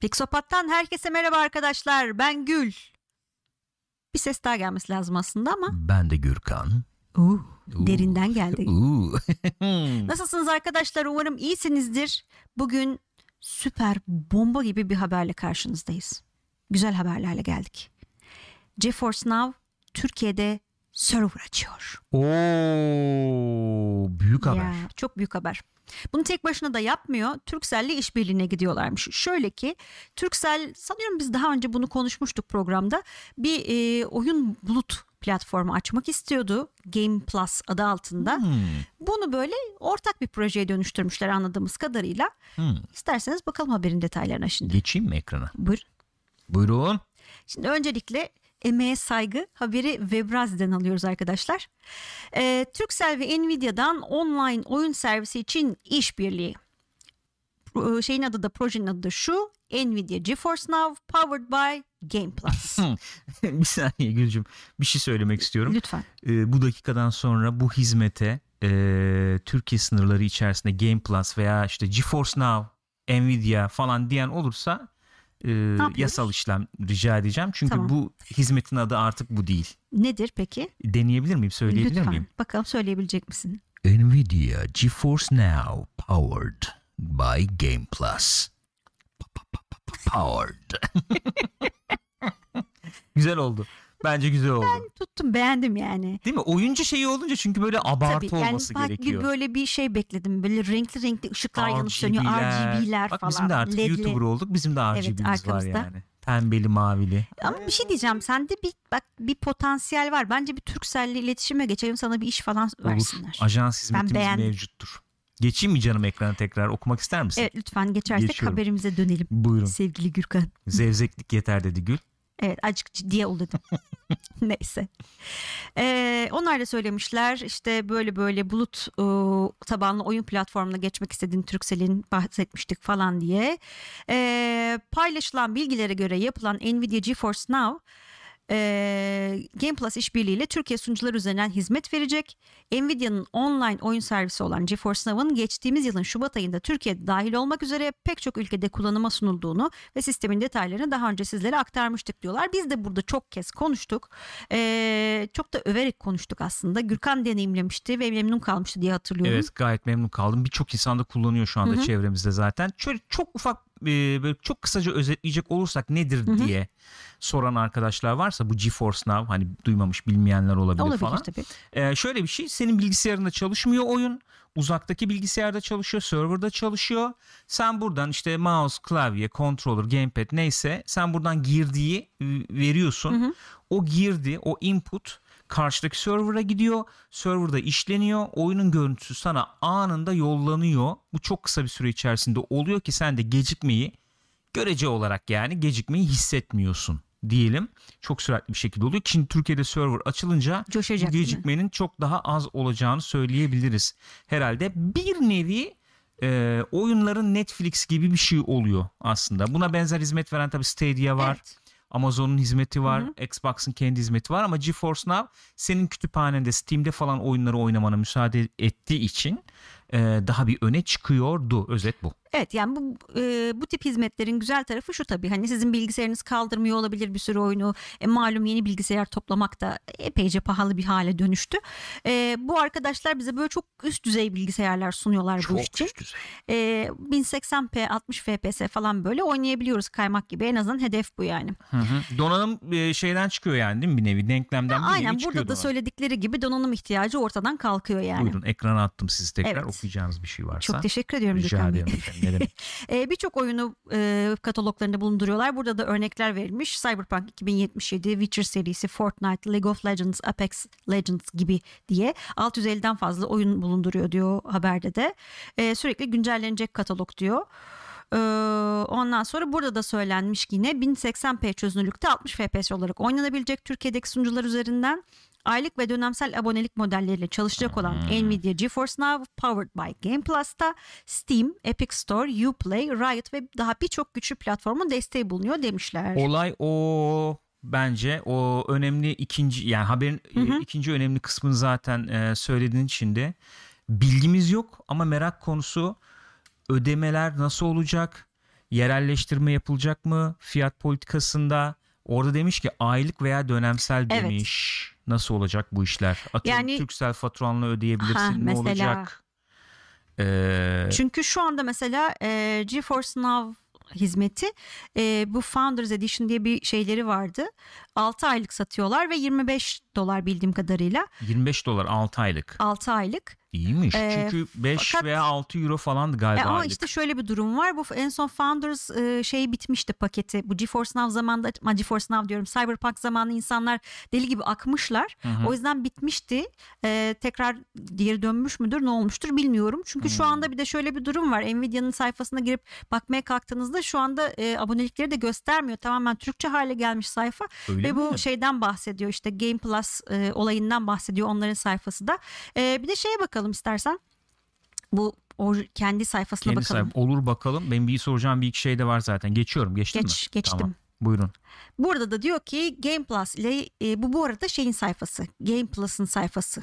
Pixopat'tan herkese merhaba arkadaşlar. Ben Gül. Bir ses daha gelmesi lazım aslında ama. Ben de Gürkan. Uh, derinden geldi. Uh. Nasılsınız arkadaşlar? Umarım iyisinizdir. Bugün süper bomba gibi bir haberle karşınızdayız. Güzel haberlerle geldik. GeForce Now Türkiye'de server açıyor. Oo, büyük haber. Ya, çok büyük haber. Bunu tek başına da yapmıyor. Turkcell'le işbirliğine gidiyorlarmış. Şöyle ki Turkcell sanıyorum biz daha önce bunu konuşmuştuk programda. Bir e, oyun bulut platformu açmak istiyordu. Game Plus adı altında. Hmm, Bunu böyle ortak bir projeye dönüştürmüşler anladığımız kadarıyla. hmm. İsterseniz bakalım haberin detaylarına şimdi. Geçeyim mi ekrana? Buyur. Buyurun. Şimdi öncelikle emeğe saygı haberi Webrazi'den alıyoruz arkadaşlar. Ee, Turkcell ve Nvidia'dan online oyun servisi için işbirliği. Pro- Şeyin adı da projenin adı da şu. Nvidia GeForce Now powered by Game Plus. bir saniye Gülcüm. Bir şey söylemek istiyorum. Lütfen. Ee, bu dakikadan sonra bu hizmete e, Türkiye sınırları içerisinde Game Plus veya işte GeForce Now, Nvidia falan diyen olursa e, yasal işlem rica edeceğim. Çünkü Tamam. bu hizmetin adı artık bu değil. Nedir peki? Deneyebilir miyim? Söyleyebilir Lütfen. miyim? Bakalım söyleyebilecek misin? Nvidia GeForce Now powered by Game Plus. Powered. güzel oldu. Bence güzel oldu. Tuttum beğendim yani. Değil mi? Oyuncu şeyi olunca çünkü böyle abartı Tabii yani olması gerekiyor. bir böyle bir şey bekledim. Böyle renkli renkli ışıklar yanıp sönüyor. RGB'ler Bak falan. bizim de artık ledli. YouTuber olduk. Bizim de RGB'miz var arkamızda. yani. Pembeli mavili. Ama bir şey diyeceğim. Sende bir bak bir potansiyel var. Bence bir Turkcell'le iletişime geçelim sana bir iş falan Olur. versinler. Ajans hizmetimiz beğendim. mevcuttur. Geçeyim mi canım ekrana tekrar okumak ister misin? Evet lütfen geçersek Geçiyorum. haberimize dönelim. Buyurun. Sevgili Gürkan. Zevzeklik yeter dedi Gül. Evet azıcık ciddiye ol dedim. Neyse. Ee, onlar da söylemişler işte böyle böyle bulut e, tabanlı oyun platformuna geçmek istediğini Turkcell'in bahsetmiştik falan diye. Ee, paylaşılan bilgilere göre yapılan Nvidia GeForce Now e, Game Plus işbirliğiyle Türkiye sunucular üzerinden hizmet verecek. Nvidia'nın online oyun servisi olan GeForce Now'ın geçtiğimiz yılın Şubat ayında Türkiye'de dahil olmak üzere pek çok ülkede kullanıma sunulduğunu ve sistemin detaylarını daha önce sizlere aktarmıştık diyorlar. Biz de burada çok kez konuştuk. Ee, çok da överek konuştuk aslında. Gürkan deneyimlemişti ve memnun kalmıştı diye hatırlıyorum. Evet gayet memnun kaldım. Birçok insan da kullanıyor şu anda Hı hı. çevremizde zaten. Şöyle çok ufak e, böyle çok kısaca özetleyecek olursak nedir Hı hı. diye soran arkadaşlar varsa bu GeForce Now hani duymamış bilmeyenler olabilir, Olabilir falan. tabii. Ee, şöyle bir şey senin bilgisayarında çalışmıyor oyun. Uzaktaki bilgisayarda çalışıyor, serverda çalışıyor. Sen buradan işte mouse, klavye, controller, gamepad neyse sen buradan girdiği e, veriyorsun. Hı hı. O girdi, o input karşıdaki server'a gidiyor. Server'da işleniyor. Oyunun görüntüsü sana anında yollanıyor. Bu çok kısa bir süre içerisinde oluyor ki sen de gecikmeyi görece olarak yani gecikmeyi hissetmiyorsun diyelim. Çok süratli bir şekilde oluyor. Şimdi Türkiye'de server açılınca Coşacak bu değil mi? gecikmenin çok daha az olacağını söyleyebiliriz. Herhalde bir nevi e, oyunların Netflix gibi bir şey oluyor aslında. Buna benzer hizmet veren tabii Stadia var. Evet. Amazon'un hizmeti var. Hı Xbox'ın kendi hizmeti var ama GeForce Now senin kütüphanende Steam'de falan oyunları oynamana müsaade ettiği için e, daha bir öne çıkıyordu. Özet bu. Evet yani bu e, bu tip hizmetlerin güzel tarafı şu tabii hani sizin bilgisayarınız kaldırmıyor olabilir bir sürü oyunu E, malum yeni bilgisayar toplamak da epeyce pahalı bir hale dönüştü. E, bu arkadaşlar bize böyle çok üst düzey bilgisayarlar sunuyorlar bu Çok iş için. üst düzey. E, 1080p 60 fps falan böyle oynayabiliyoruz kaymak gibi en azından hedef bu yani. Hı hı. Donanım e, şeyden çıkıyor yani değil mi bir nevi? Denklemden bir Aynen nevi burada da söyledikleri gibi donanım ihtiyacı ortadan kalkıyor yani. Buyurun ekrana attım sizi tekrar Evet. okuyacağınız bir şey varsa. Çok teşekkür ediyorum Rica Gürkan Bey. Ne demek? E, Birçok oyunu e, kataloglarında bulunduruyorlar. Burada da örnekler verilmiş. Cyberpunk 2077, Witcher serisi, Fortnite, League of Legends, Apex Legends gibi diye 650'den fazla oyun bulunduruyor diyor haberde de. E, sürekli güncellenecek katalog diyor. E, ondan sonra burada da söylenmiş ki yine 1080p çözünürlükte 60 fps olarak oynanabilecek Türkiye'deki sunucular üzerinden. Aylık ve dönemsel abonelik modelleriyle çalışacak olan Nvidia GeForce Now powered by Game Plus'ta Steam, Epic Store, Uplay, Riot ve daha birçok güçlü platformun desteği bulunuyor demişler. Olay o bence o önemli ikinci yani haberin Hı hı. e, ikinci önemli kısmını zaten e, söylediğin içinde bilgimiz yok ama merak konusu ödemeler nasıl olacak? Yerelleştirme yapılacak mı? Fiyat politikasında orada demiş ki aylık veya dönemsel Evet. demiş. Nasıl olacak bu işler? Atıyorum Yani- Türksel faturanla ödeyebilirsin. Ha, ne mesela. olacak? Ee, Çünkü şu anda mesela e, GeForce Now hizmeti e, bu Founders Edition diye bir şeyleri vardı. 6 aylık satıyorlar ve 25 dolar bildiğim kadarıyla 25 dolar 6 aylık. 6 aylık. İyiymiş. Ee, Çünkü 5 fakat- veya 6 euro falandı E, galiba ama aylık. işte şöyle bir durum var. Bu en son Founders e, şey bitmişti paketi. Bu GeForce Now zamanında, ama GeForce Now diyorum. Cyberpunk zamanı insanlar deli gibi akmışlar. Hı hı. O yüzden bitmişti. E, tekrar geri dönmüş müdür, ne olmuştur bilmiyorum. Çünkü şu Hmm. anda bir de şöyle bir durum var. Nvidia'nın sayfasına girip bakmaya kalktığınızda şu anda e, abonelikleri de göstermiyor. Tamamen Türkçe hale gelmiş sayfa. Öyle Ve bu mi? şeyden bahsediyor işte Game Plus e, olayından bahsediyor onların sayfası da. E, bir de şeye bakalım istersen. Bu or- kendi sayfasına Kendi bakalım. sahip- olur bakalım. Benim bir soracağım bir iki şey de var zaten. Geçiyorum. Geçtin Geç, mi? geçtim. Tamam. Buyurun. Burada da diyor ki Game Plus ile e, bu bu arada şeyin sayfası. Game Plus'ın sayfası.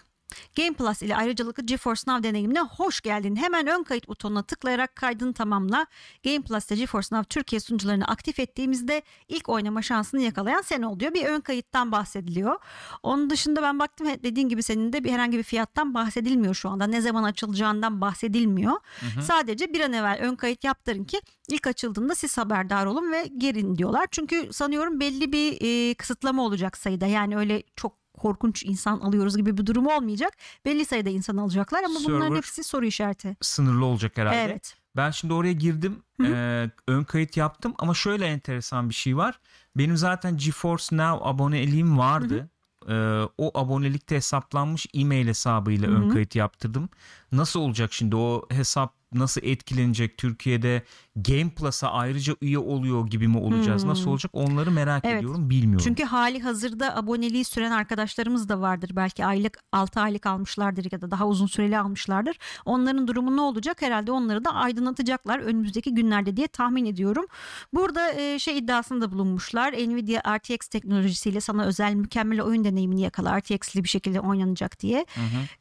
Game Plus ile ayrıcalıklı GeForce Now deneyimine hoş geldin. Hemen ön kayıt butonuna tıklayarak kaydını tamamla. Game Plus ile GeForce Now Türkiye sunucularını aktif ettiğimizde ilk oynama şansını yakalayan sen ol diyor. Bir ön kayıttan bahsediliyor. Onun dışında ben baktım dediğin gibi senin de bir herhangi bir fiyattan bahsedilmiyor şu anda. Ne zaman açılacağından bahsedilmiyor. Sadece bir an evvel ön kayıt yaptırın ki ilk açıldığında siz haberdar olun ve girin diyorlar. Çünkü sanıyorum belli bir e, kısıtlama olacak sayıda. Yani öyle çok korkunç insan alıyoruz gibi bir durum olmayacak. Belli sayıda insan alacaklar ama bunların Server- hepsi soru işareti. Sınırlı olacak herhalde. Evet. Ben şimdi oraya girdim. e, ön kayıt yaptım ama şöyle enteresan bir şey var. Benim zaten GeForce Now aboneliğim vardı. E, o abonelikte hesaplanmış e-mail hesabıyla ön kayıt yaptırdım. Nasıl olacak şimdi o hesap nasıl etkilenecek Türkiye'de Game Plus'a ayrıca üye oluyor gibi mi olacağız? Nasıl olacak? Onları merak Evet. ediyorum. Bilmiyorum. Çünkü hali hazırda aboneliği süren arkadaşlarımız da vardır. Belki aylık 6 aylık almışlardır ya da daha uzun süreli almışlardır. Onların durumu ne olacak? Herhalde onları da aydınlatacaklar önümüzdeki günlerde diye tahmin ediyorum. Burada e, şey iddiasında bulunmuşlar. Nvidia RTX teknolojisiyle sana özel mükemmel oyun deneyimini yakala. RTX'li bir şekilde oynanacak diye.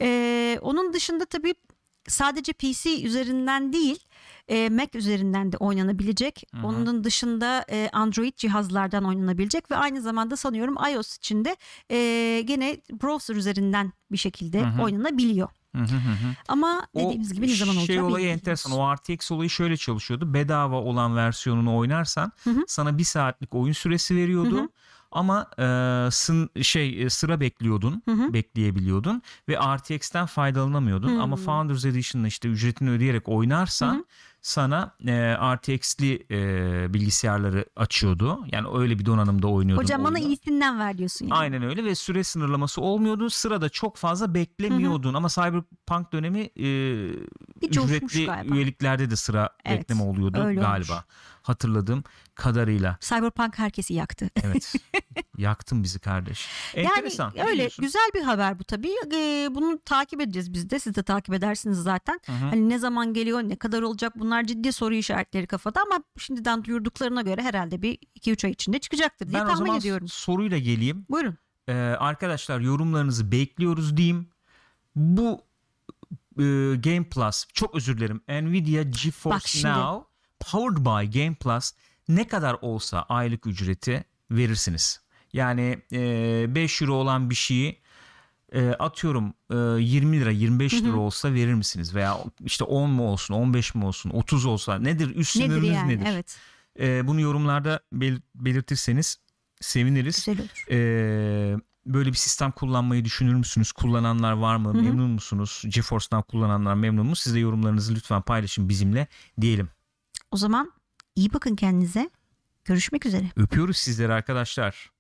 E, onun dışında tabii sadece PC üzerinden değil e, Mac üzerinden de oynanabilecek. Onun dışında e, Android cihazlardan oynanabilecek ve aynı zamanda sanıyorum iOS için de e, gene browser üzerinden bir şekilde oynanabiliyor. Hı hı hı hı. Ama O dediğimiz gibi ne zaman olacağı şey olayı bilmiyoruz. enteresan. O RTX olayı şöyle çalışıyordu. Bedava olan versiyonunu oynarsan sana bir saatlik oyun süresi veriyordu. Ama e, sın, şey e, sıra bekliyordun, bekleyebiliyordun ve RTX'ten faydalanamıyordun. Ama Founders Edition'la işte ücretini ödeyerek oynarsan sana e, RTX'li e, bilgisayarları açıyordu. Yani öyle bir donanımda oynuyordun. Hocam bana oyunu. iyisinden ver diyorsun yani. Aynen öyle ve süre sınırlaması olmuyordu. Sırada çok fazla beklemiyordun ama Cyberpunk dönemi e, Bir ücretli üyeliklerde de sıra Evet, bekleme oluyordu galiba. olmuş. Hatırladığım kadarıyla. Cyberpunk herkesi yaktı. Evet. Yaktın bizi kardeş. Enteresan. Yani öyle güzel bir haber bu tabii. Ee, bunu takip edeceğiz biz de. Siz de takip edersiniz zaten. Hani ne zaman geliyor, ne kadar olacak bunlar ciddi soru işaretleri kafada ama şimdiden duyurduklarına göre herhalde bir 2-3 ay içinde çıkacaktır diye Ben o tahmin zaman ediyorum. soruyla geleyim. Buyurun. Ee, arkadaşlar yorumlarınızı bekliyoruz diyeyim. Bu e, Game Plus çok özür dilerim. Nvidia Bak GeForce şimdi. Now powered by Game Plus ne kadar olsa aylık ücreti verirsiniz. Yani e, 5 euro olan bir şeyi e, atıyorum e, 20 lira 25 lira olsa verir misiniz? Veya işte 10 mu olsun 15 mi olsun 30 olsa nedir üst Nedir sınırınız yani? nedir? Evet. E, bunu yorumlarda bel- belirtirseniz seviniriz. Güzel olur. Ee, böyle bir sistem kullanmayı düşünür müsünüz? Kullananlar var mı? Memnun musunuz? GeForce'dan kullananlar memnun mu? Siz de yorumlarınızı lütfen paylaşın bizimle diyelim. O zaman iyi bakın kendinize. Görüşmek üzere. Öpüyoruz sizleri arkadaşlar.